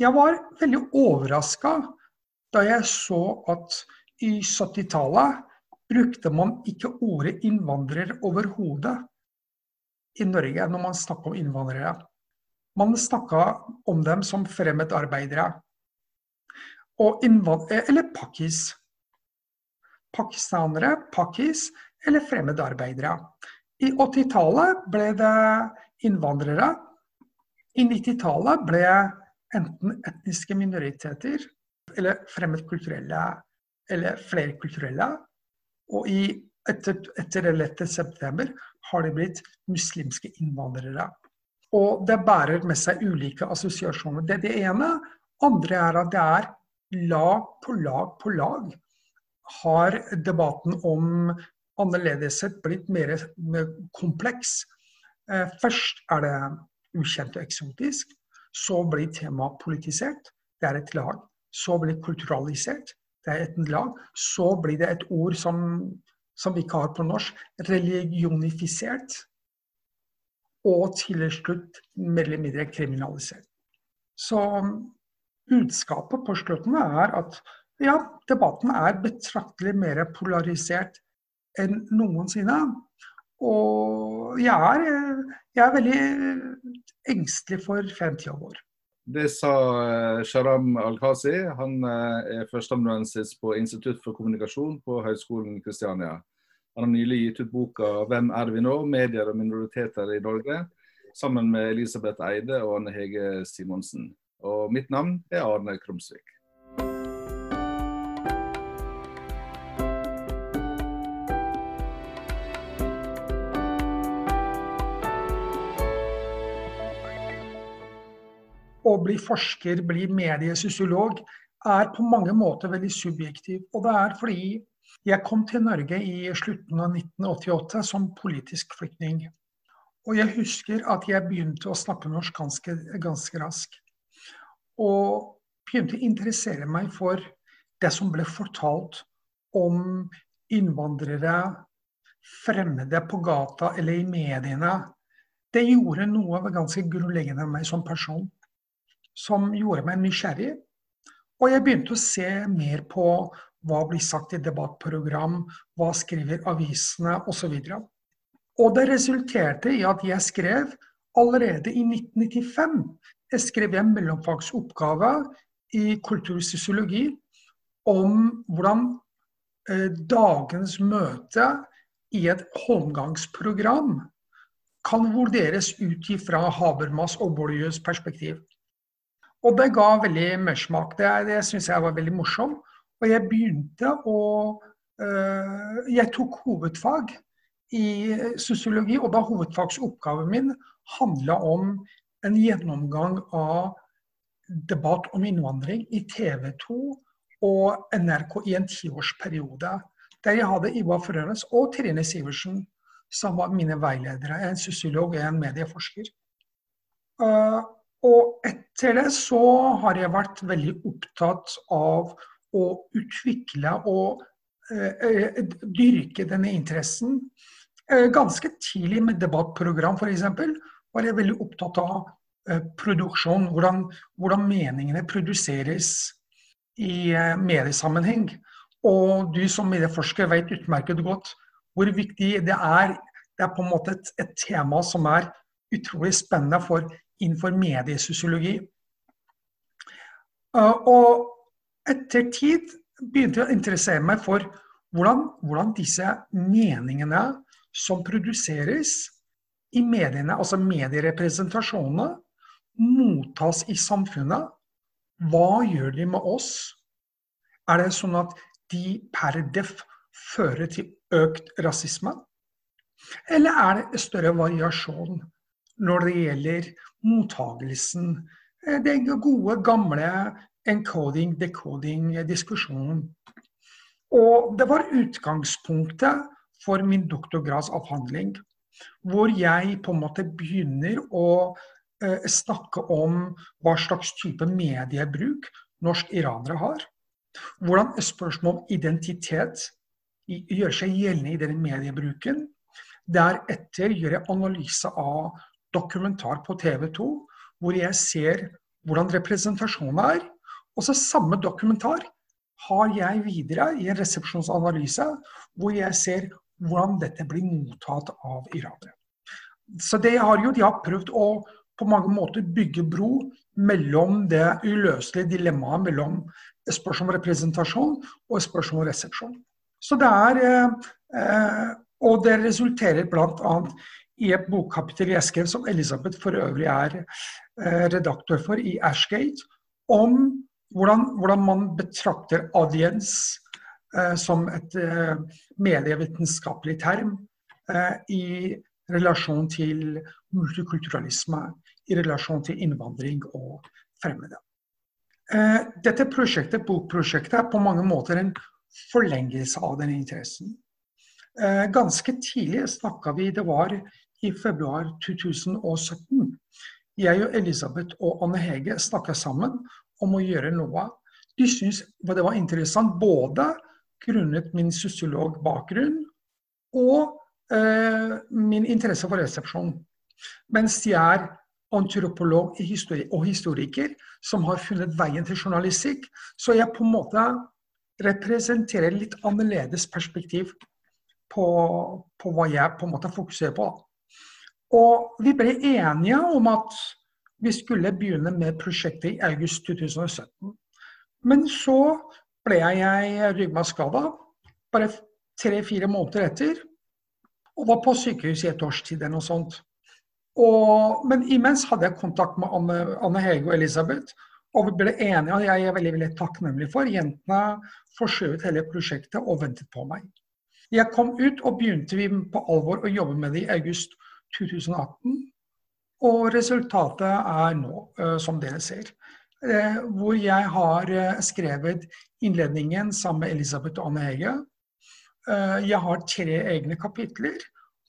jeg var veldig overraska da jeg så at i 70-tallet brukte man ikke ordet innvandrer overhodet i Norge når man snakka om innvandrere. Man snakka om dem som fremmedarbeidere. Og eller pakkis. Pakistanere, pakkis eller fremmedarbeidere. I 80-tallet ble det innvandrere. I 90-tallet ble enten etniske minoriteter eller fremmedkulturelle eller flerkulturelle. Og i, etter, etter 11. september har det blitt muslimske innvandrere. Og det bærer med seg ulike assosiasjoner. Det er det ene. Andre er at det er lag på lag på lag har debatten om annerledeshet blitt mer kompleks. Eh, først er det ukjent og eksotisk. Så blir temaet politisert. Det er et lag. Så blir det kulturalisert. Det er et lag. Så blir det et ord som, som vi ikke har på norsk. Religionifisert. Og til slutt mer eller mindre kriminalisert. Så budskapet på slutten er at ja, debatten er betraktelig mer polarisert enn noensinne. Og jeg er, jeg er veldig engstelig for fremtida vår. Det sa eh, Sharam Al-Khazi. Han eh, er førsteamanuensis på Institutt for kommunikasjon på Høgskolen Kristiania. Han har nylig gitt ut boka 'Hvem er vi nå? Medier og minoriteter i Norge', sammen med Elisabeth Eide og Anne Hege Simonsen. Og mitt navn er Arne Krumsvik. Å bli forsker, bli mediesosiolog, er på mange måter veldig subjektiv. Og det er fordi jeg kom til Norge i slutten av 1988 som politisk flyktning. Og jeg husker at jeg begynte å snakke norsk ganske, ganske raskt. Og begynte å interessere meg for det som ble fortalt om innvandrere, fremmede på gata eller i mediene. Det gjorde noe ganske grunnleggende med meg som person som gjorde meg nysgjerrig. Og jeg begynte å se mer på hva blir sagt i debattprogram, hva skriver avisene osv. Og, og det resulterte i at jeg skrev allerede i 1995 jeg skrev en mellomfagsoppgave i kultursosiologi om hvordan eh, dagens møte i et holmgangsprogram kan vurderes ut ifra Habermas og Boljus perspektiv. Og det ga veldig mersmak. Det, det syns jeg var veldig morsomt. Og jeg begynte å øh, Jeg tok hovedfag i sosiologi, og da hovedfagsoppgaven min handla om en gjennomgang av debatt om innvandring i TV 2 og NRK i en tiårsperiode. Der jeg hadde Ivar Frønes og Trine Sivertsen som var mine veiledere. En sosiolog og en medieforsker. Uh, og etter det så har jeg vært veldig opptatt av å utvikle og eh, dyrke denne interessen. Eh, ganske tidlig med debattprogram f.eks. var jeg veldig opptatt av eh, produksjon. Hvordan, hvordan, meningene produseres i eh, mediesammenheng. Og du som medieforsker vet utmerket godt hvor viktig det er. Det er på en måte et, et tema som er utrolig spennende for innenfor mediesosiologi. Eh, og etter tid begynte jeg å interessere meg for hvordan, hvordan disse meningene som produseres i mediene, altså medierepresentasjonene, mottas i samfunnet. Hva gjør de med oss? Er det sånn at de per def fører til økt rasisme? Eller er det større variasjon når det gjelder mottagelsen. Eh, den gode, gamle encoding-decoding-diskusjonen. Og det var utgangspunktet for min doktorgradsavhandling. Hvor jeg på en måte begynner å eh, snakke om hva slags type mediebruk norsk-iranere har. Hvordan spørsmål om identitet gjør seg gjeldende i denne mediebruken. Deretter gjør jeg analyse av dokumentar på TV 2 hvor jeg ser hvordan representasjonen er. Og så samme dokumentar har jeg videre i en resepsjonsanalyse, hvor jeg ser hvordan dette blir mottatt av iranere. Så det har gjort, jeg har prøvd å på mange måter bygge bro mellom det uløselige dilemmaet mellom spørsmål om representasjon og spørsmål om resepsjon. Så det er, eh, Og det resulterer bl.a. i et bokkapittel jeg skrev, som Elisabeth for øvrig er eh, redaktør for i Ashgate, om hvordan, hvordan man betrakter audiens eh, som et eh, medievitenskapelig term eh, i relasjon til multikulturalisme, i relasjon til innvandring og fremmede. Dette prosjektet, bokprosjektet er på mange måter en forlengelse av den interessen. Ganske tidlig snakka vi, det var i februar 2017. Jeg og Elisabeth og Anne Hege snakka sammen om å gjøre noe. De syntes det var interessant både grunnet min sosiologbakgrunn og eh, min interesse for resepsjon. Mens de er antropolog og historiker som har funnet veien til journalistikk, så jeg på en måte representerer litt annerledes perspektiv på, på hva jeg på en måte fokuserer på. Og vi ble enige om at vi skulle begynne med prosjektet i august 2017. Men så ble jeg ryggmargskada bare tre-fire måneder etter. Og var på sykehus i et års tid eller noe sånt. Og, men imens hadde jeg kontakt med Anne, Anne Hege og Elisabeth. Og vi ble enige, og jeg er veldig veldig takknemlig for. Jentene forskjøvet hele prosjektet og ventet på meg. Jeg kom ut og begynte vi på alvor å jobbe med det i august 2018. Og resultatet er nå, eh, som dere ser. Eh, hvor jeg har eh, skrevet innledningen sammen med Elisabeth og Anne Hege. Jeg har tre egne kapitler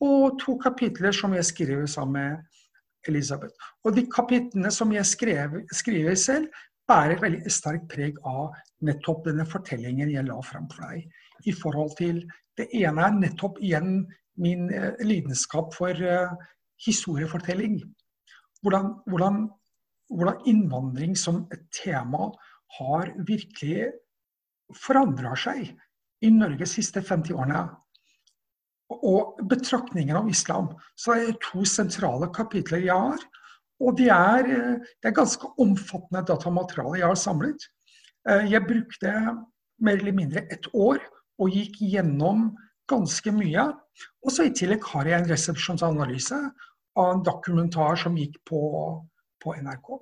og to kapitler som jeg skriver sammen med Elisabeth. Og de kapitlene som jeg skrev, skriver selv, bærer et veldig sterkt preg av nettopp denne fortellingen jeg la fram for deg. I forhold til Det ene er nettopp igjen min lidenskap for historiefortelling hvordan, hvordan, hvordan innvandring som et tema har virkelig forandra seg i Norge de siste 50 årene. Og betraktningen av islam. Så det er to sentrale kapitler jeg har. Og det er, det er ganske omfattende datamateriale jeg har samlet. Eh, jeg brukte mer eller mindre et år og gikk gjennom ganske mye. Og så i tillegg har jeg en resepsjonsanalyse av en dokumentar som gikk på, på NRK.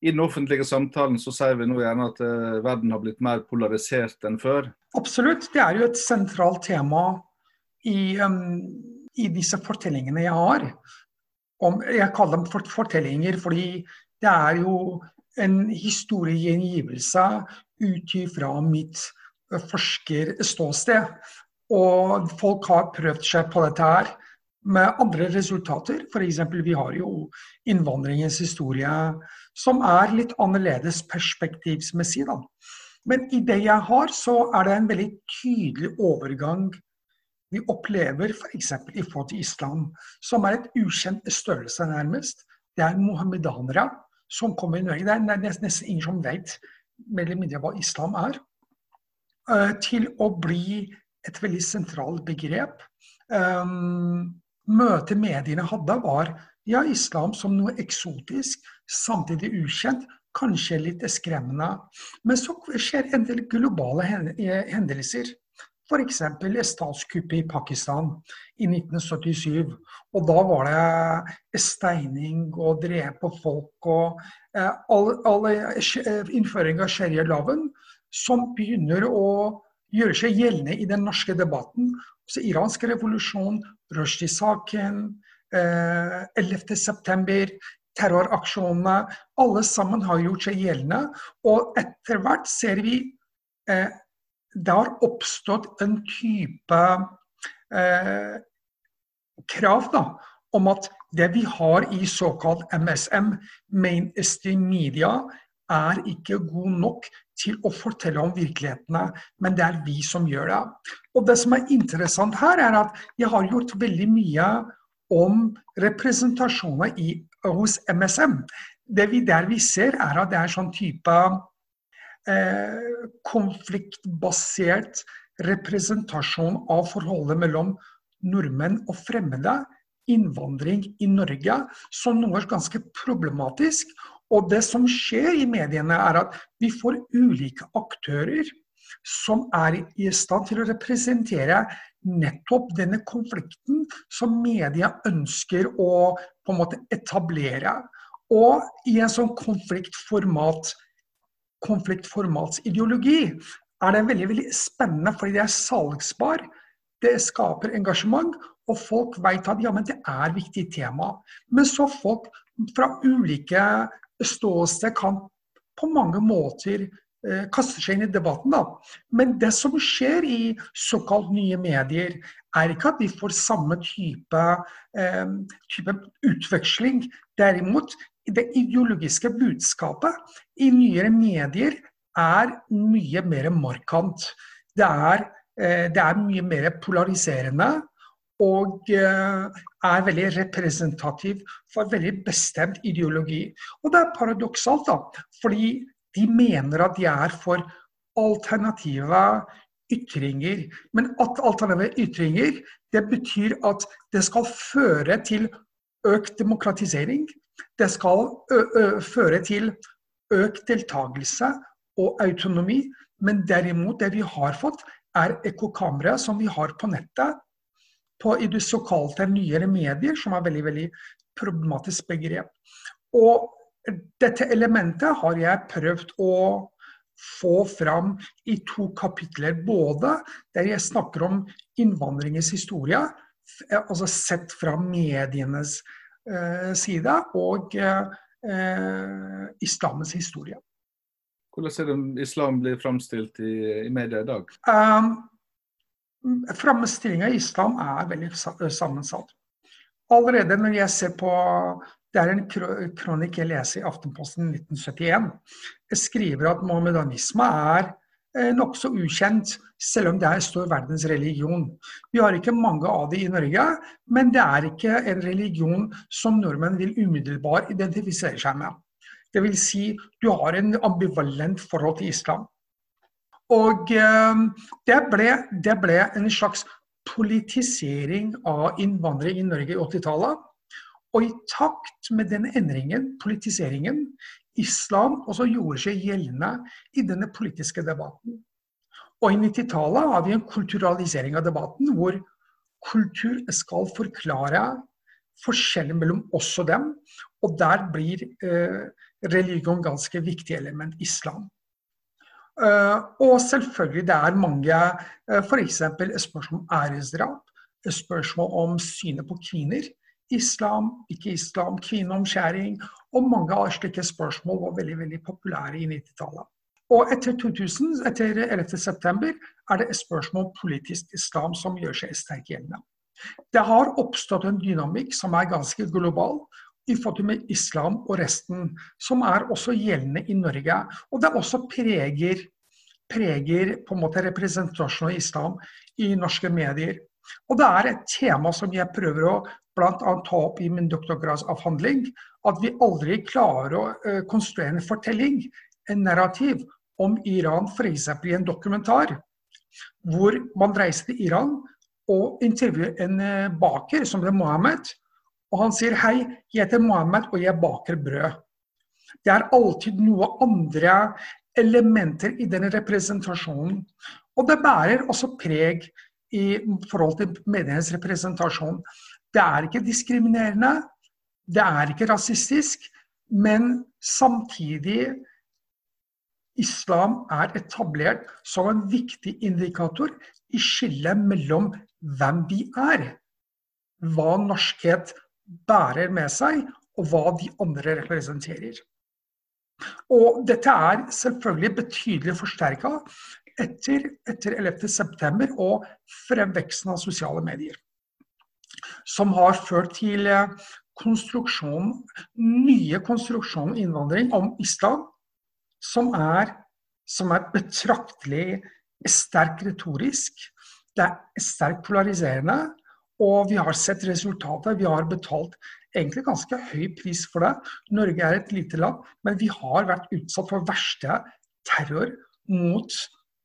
I den offentlige samtalen så sier vi nå gjerne at uh, verden har blitt mer polarisert enn før. Absolutt. Det er jo et sentralt tema i, um, i disse fortellingene jeg har. Om, jeg kaller dem fortellinger fordi det er jo en historiegjengivelse ut ifra mitt uh, forskerståsted. Og folk har prøvd seg på dette her med andre resultater. F.eks. vi har jo innvandringens historie, som er litt annerledes perspektivsmessig. Da. Men i det jeg har, så er det en veldig tydelig overgang vi opplever f.eks. i forhold til islam, som er et ukjent størrelse, nærmest. Det er mohammedanere som kommer i Norge. Det er nesten ingen som vet mer eller mindre hva islam er. Eh, til å bli et veldig sentralt begrep. Um, møtet mediene hadde, var ja, islam som noe eksotisk, samtidig ukjent, kanskje litt skremmende. Men så skjer en del globale hendelser. F.eks. statskuppet i Pakistan i 1977. Og da var det steining og drepe folk og eh, all, all innføring av sharia-loven som begynner å gjøre seg gjeldende i den norske debatten. Så iransk revolusjon, Rushdie-saken, eh, 11.9., terroraksjonene. Alle sammen har gjort seg gjeldende. Og etter hvert ser vi eh, det har oppstått en type eh, krav da, om at det vi har i såkalt MSM, mainstream media, er ikke god nok til å fortelle om virkelighetene, men det er vi som gjør det. Og Det som er interessant her, er at jeg har gjort veldig mye om representasjoner i, hos MSM. det vi der vi ser, er at det er sånn type eh, konfliktbasert representasjon av forholdet mellom nordmenn og fremmede, innvandring i Norge, som noe ganske problematisk. Og det som skjer i mediene, er at vi får ulike aktører som er i stand til å representere nettopp denne konflikten som media ønsker å på en måte etablere. Og i en sånn konfliktformat, konfliktformatsideologi er det veldig, veldig spennende, fordi det er salgsbar. Det skaper engasjement, og folk vet at ja, men det er viktig tema. Men så folk fra ulike ståsted kan på mange måter eh, kaste seg inn i debatten. Da. Men det som skjer i såkalt nye medier, er ikke at vi får samme type, eh, type utveksling. Derimot, det ideologiske budskapet i nyere medier er mye mer markant. Det er, eh, det er mye mer polariserende og eh, er veldig representativ for veldig bestemt ideologi. Og det er paradoksalt, da, fordi de mener at de er for alternative ytringer. Men at alternative ytringer, det betyr at det skal føre til økt demokratisering. Det skal føre til økt deltakelse og autonomi. Men derimot, det vi har fått, er ekkokamre som vi har på nettet på, i det såkalte nyere medier, som er veldig veldig problematisk begrep. Og dette elementet har jeg prøvd å få fram i to kapitler. Både der jeg snakker om innvandringens historie, altså sett fra medienes eh, side, og eh, islamens historie. Hvordan ser du islam blir framstilt i, i media i dag? Um, Framstillinga i islam er veldig sammensatt. Allerede når jeg ser på Det er en kronikk jeg leser i Aftenposten 1971. Jeg skriver at mohammedanisme er eh, nokså ukjent, selv om det er stor verdens religion. Vi har ikke mange av det i Norge, men det er ikke en religion som nordmenn vil umiddelbart identifisere seg med. Det vil si, du har en ambivalent forhold til islam. Og eh, det ble, det ble en slags politisering av innvandring i Norge i 80-tallet. Og i takt med den endringen, politiseringen, islam også gjorde seg gjeldende i denne politiske debatten. Og i 90-tallet har vi en kulturalisering av debatten, hvor kultur skal forklare forskjellen mellom oss og dem. Og der blir eh, religion ganske viktig element, islam. Eh, og selvfølgelig det er mange uh, f.eks. spørsmål om æresdrap, spørsmål om synet på kvinner. Islam, ikke islam, kvinneomskjæring og mange av slike spørsmål var veldig veldig populære i 90-tallet. Og etter 2000, etter 11.9, er det et spørsmål om politisk islam som gjør seg sterkt gjeldende. Det har oppstått en dynamikk som er ganske global, i forhold med islam og resten, som er også gjeldende i Norge. Og det også preger, preger på en måte representasjonen av islam i norske medier. Og det er et tema som jeg prøver å bl.a. ta opp i min doktorgradsavhandling. At vi aldri klarer å konstruere en fortelling, en narrativ, om Iran f.eks. i en dokumentar. Hvor man reiser til Iran og intervjuer en baker, som det er Mohammed og han sier hei, jeg heter Mohammed og jeg baker brød. Det er alltid noe andre elementer i denne representasjonen. Og det bærer også preg i forhold til medienes representasjon. Det er ikke diskriminerende, det er ikke rasistisk, men samtidig Islam er etablert som en viktig indikator i skillet mellom hvem vi er, hva norskhet bærer med seg, og hva de andre representerer. Og dette er selvfølgelig betydelig forsterka etter, etter 11.9. og fremveksten av sosiale medier. Som har ført til eh, konstruksjon, nye konstruksjoner innvandring om islam som er, som er betraktelig sterkt retorisk. Det er sterkt polariserende, og vi har sett resultatet. Vi har betalt egentlig ganske høy pris for det. Norge er et lite land, men vi har vært utsatt for verste terror mot,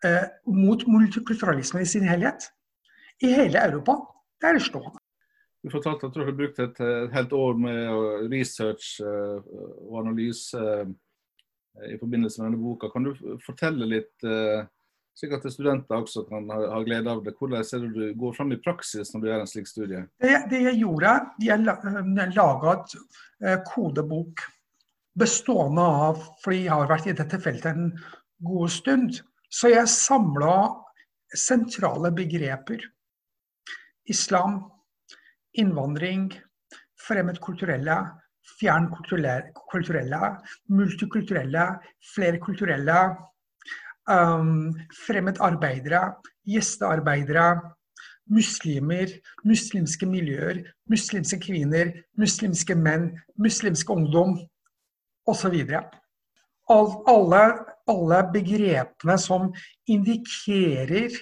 eh, mot multikulturalismen i sin helhet. I hele Europa. Det er slående. Du fortalte at du har brukt et, et helt år med research uh, og analyse uh, i forbindelse med denne boka. Kan du fortelle litt, uh, slik at studenter også kan ha, ha, glede av det? Hvordan ser du du går fram i praksis når du gjør en slik studie? Det, det jeg gjorde, jeg laga et kodebok bestående av Fordi jeg har vært i dette feltet en god stund. Så jeg samla sentrale begreper. Islam, innvandring, fremmedkulturelle, fjernkulturelle, multikulturelle, flerkulturelle, um, fremmedarbeidere, gjestearbeidere, muslimer, muslimske miljøer, muslimske kvinner, muslimske menn, muslimsk ungdom osv. Alle, alle begrepene som indikerer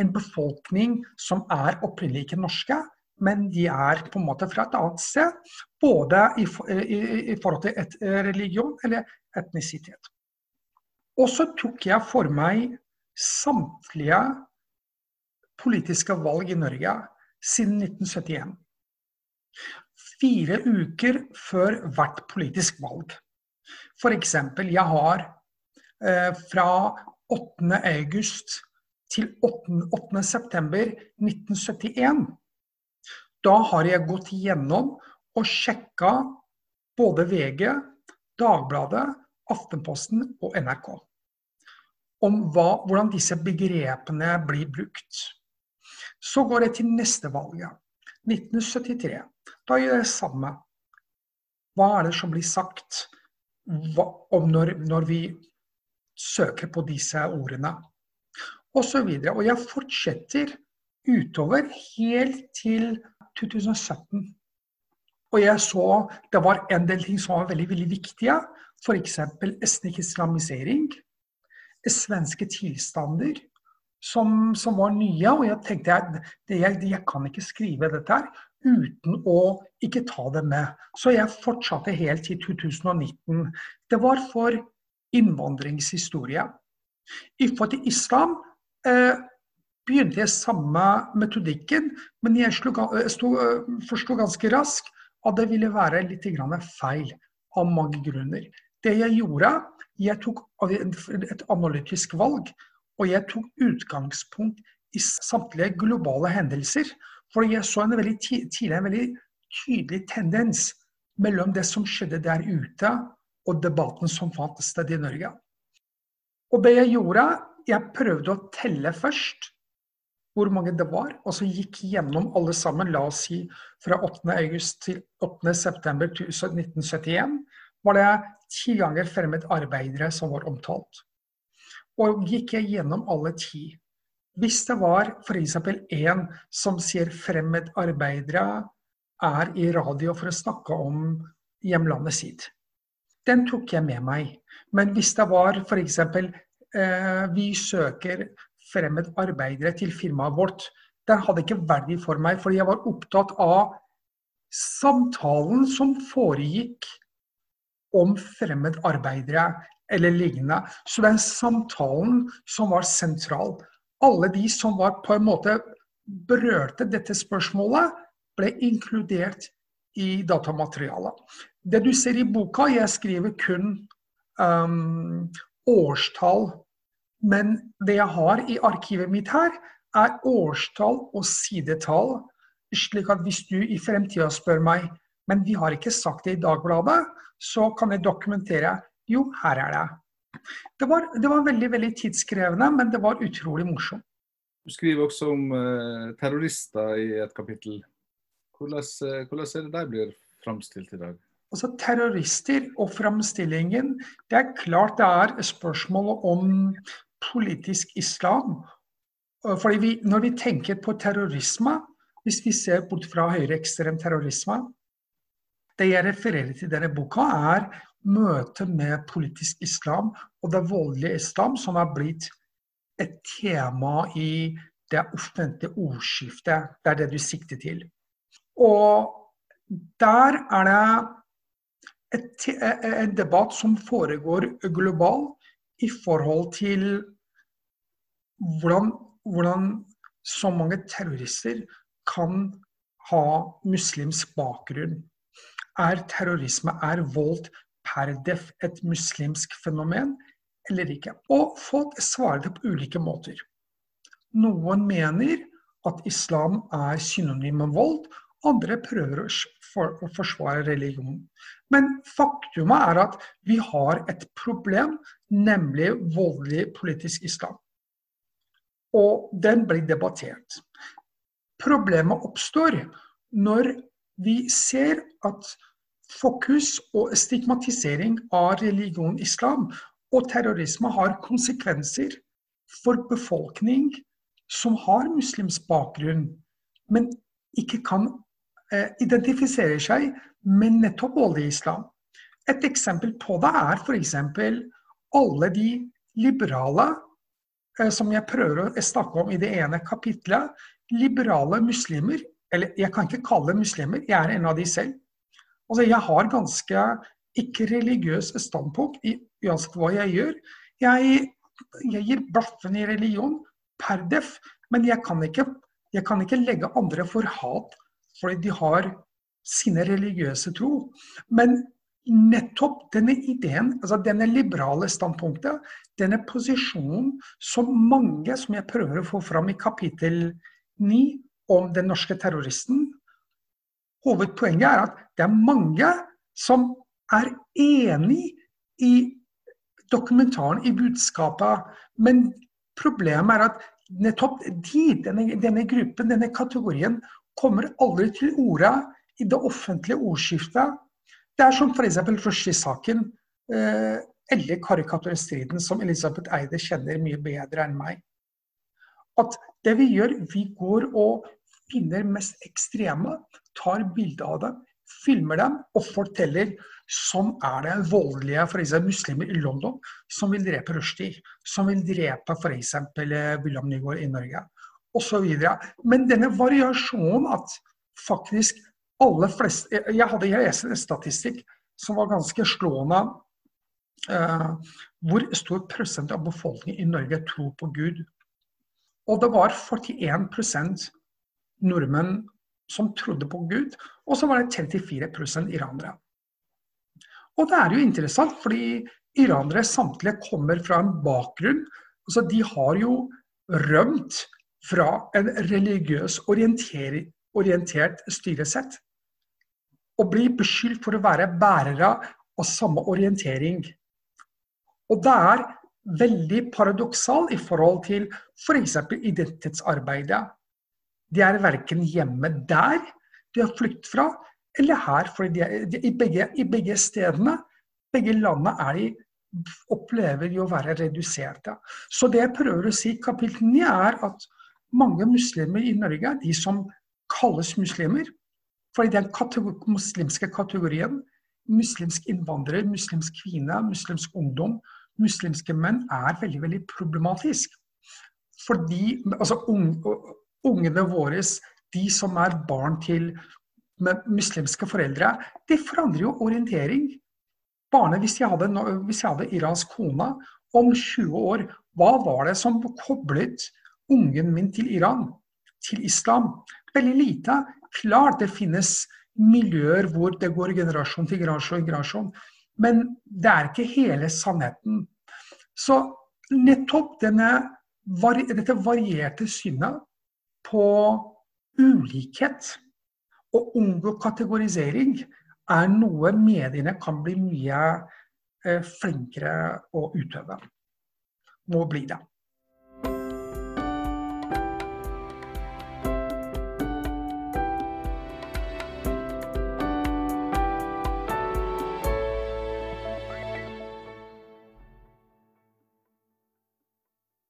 en befolkning som er opprinnelig ikke norske, men de er på en måte fra et annet sted. Både i, i, i forhold til et, eh, religion eller etnisitet. Og så tok jeg for meg samtlige politiske valg i Norge siden 1971. Fire uker før hvert politisk valg. F.eks. jeg har eh, fra 8. august til 8. 8. september 1971 da har jeg gått gjennom og sjekka både VG, Dagbladet, Aftenposten og NRK om hva, hvordan disse begrepene blir brukt. Så går jeg til neste valget, 1973. Da gjør jeg det samme. Hva er det som blir sagt hva, om når, når vi søker på disse ordene? Og så videre. Og jeg fortsetter utover helt til 2017. Og jeg så det var en del ting som var veldig, veldig viktige. F.eks. etnisk islamisering. Svenske tilstander som, som, var nye. Og jeg tenkte jeg, jeg, jeg kan ikke skrive dette her uten å ikke ta det med. Så jeg fortsatte helt til 2019. Det var for innvandringshistorie. I forhold til islam eh, begynte jeg samme metodikken, men jeg forsto ganske raskt at det ville være litt feil av mange grunner. Det jeg gjorde, jeg tok et analytisk valg, og jeg tok utgangspunkt i samtlige globale hendelser. For jeg så en veldig tidlig en veldig tydelig tendens mellom det som skjedde der ute, og debatten som fant sted i Norge. Og det jeg gjorde, jeg prøvde å telle først hvor mange det var, og så gikk gjennom alle sammen, la oss si fra 8. august til 8. september 1971, var det ti ganger fremmedarbeidere som var omtalt. Og gikk jeg gjennom alle ti. Hvis det var f.eks. en som sier fremmedarbeidere er i radio for å snakke om hjemlandet sitt, den tok jeg med meg. Men hvis det var f.eks. Eh, vi søker fremmedarbeidere til firmaet vårt. Den hadde ikke verdi for meg, fordi jeg var opptatt av samtalen som foregikk om fremmedarbeidere eller lignende. Så den samtalen som var sentral. Alle de som var på en måte berørte dette spørsmålet, ble inkludert i datamaterialet. Det du ser i boka, jeg skriver kun um, årstall men det jeg har i arkivet mitt her, er årstall og sidetall. Slik at hvis du i fremtida spør meg men vi har ikke sagt det i Dagbladet, så kan jeg dokumentere jo, her er det. Det var, det var veldig veldig tidskrevende, men det var utrolig morsomt. Du skriver også om uh, terrorister i et kapittel. Hvordan, uh, hvordan er det der blir framstilt i dag? Altså Terrorister og framstillingen Det er klart det er spørsmål om politisk islam. Fordi vi, Når vi tenker på terrorisme, hvis vi ser bort fra høyreekstrem terrorisme Det jeg refererer til i denne boka, er møtet med politisk islam og det voldelige islam, som har blitt et tema i det offentlige ordskiftet. Det er det du sikter til. Og der er det et, en debatt som foregår global i forhold til hvordan, hvordan så mange terrorister kan ha muslimsk bakgrunn. Er terrorisme, er vold per def et muslimsk fenomen eller ikke? Og folk svarer det på ulike måter. Noen mener at islam er synonym med vold, andre prøver å forsvare religion. Men faktumet er at vi har et problem, nemlig voldelig politisk islam. Og den blir debattert. Problemet oppstår når vi ser at fokus og stigmatisering av religion islam og terrorisme har konsekvenser for befolkning som har muslimsk bakgrunn, men ikke kan Eh, identifisere seg med nettopp voldelig islam. Et eksempel på det er f.eks. alle de liberale eh, som jeg prøver å snakke om i det ene kapitlet. Liberale muslimer, eller jeg kan ikke kalle dem muslimer, jeg er en av de selv. Altså, jeg har ganske ikke-religiøs standpunkt i, uansett hva jeg gjør. Jeg, jeg gir blaffen i religion per def, men jeg kan, ikke, jeg kan ikke legge andre for hat fordi de har sine religiøse tro. Men nettopp denne ideen, altså denne liberale standpunktet, denne posisjonen som mange, som jeg prøver å få fram i kapittel 9 om den norske terroristen Hovedpoenget er at det er mange som er enig i dokumentaren, i budskapet. Men problemet er at nettopp de, denne, denne gruppen, denne kategorien, kommer aldri til orde i det offentlige ordskiftet. Det er som f.eks. Rushdie-saken eh, eller karikaturstriden, som Elisabeth Eide kjenner mye bedre enn meg. At det vi gjør, vi går og finner mest ekstreme, tar bilde av dem, filmer dem og forteller sånn er det voldelige for eksempel, muslimer i London som vil drepe Rushdie, som vil drepe f.eks. Eh, William Nygaard i Norge osv. Men denne variasjonen at faktisk alle fleste Jeg hadde lest en statistikk som var ganske slående. Uh, hvor stor prosent av befolkningen i Norge tror på Gud. Og det var 41 nordmenn som trodde på Gud, og så var det 34 iranere. Og det er jo interessant, fordi iranere samtlige kommer fra en bakgrunn altså De har jo rømt fra en religiøs orientert styresett. Og blir beskyldt for å være bærere av samme orientering. Og det er veldig paradoksalt i forhold til f.eks. For identitetsarbeidet. De er verken hjemme der de har flykt fra, eller her. For i, begge, i, begge, stedene, begge landene, er de opplever de å være reduserte. Så det jeg prøver å si i kapittel 9, er at mange muslimer i Norge, de som kalles muslimer, fordi den kategor muslimske kategorien muslimsk innvandrer, muslimsk kvinne, muslimsk ungdom, muslimske menn er veldig veldig problematisk. Fordi altså, ungene våre, de som er barn til muslimske foreldre, de forandrer jo orientering. Barnet, hvis jeg hadde, hvis jeg hadde iransk kone om 20 år, hva var det som koblet ungen min til Iran, til islam. Veldig lite. Klart det finnes miljøer hvor det går generasjon til generasjon, generasjon. men det er ikke hele sannheten. Så nettopp denne, dette varierte synet på ulikhet og unngå kategorisering er noe mediene kan bli mye eh, flinkere å utøve. Må bli det.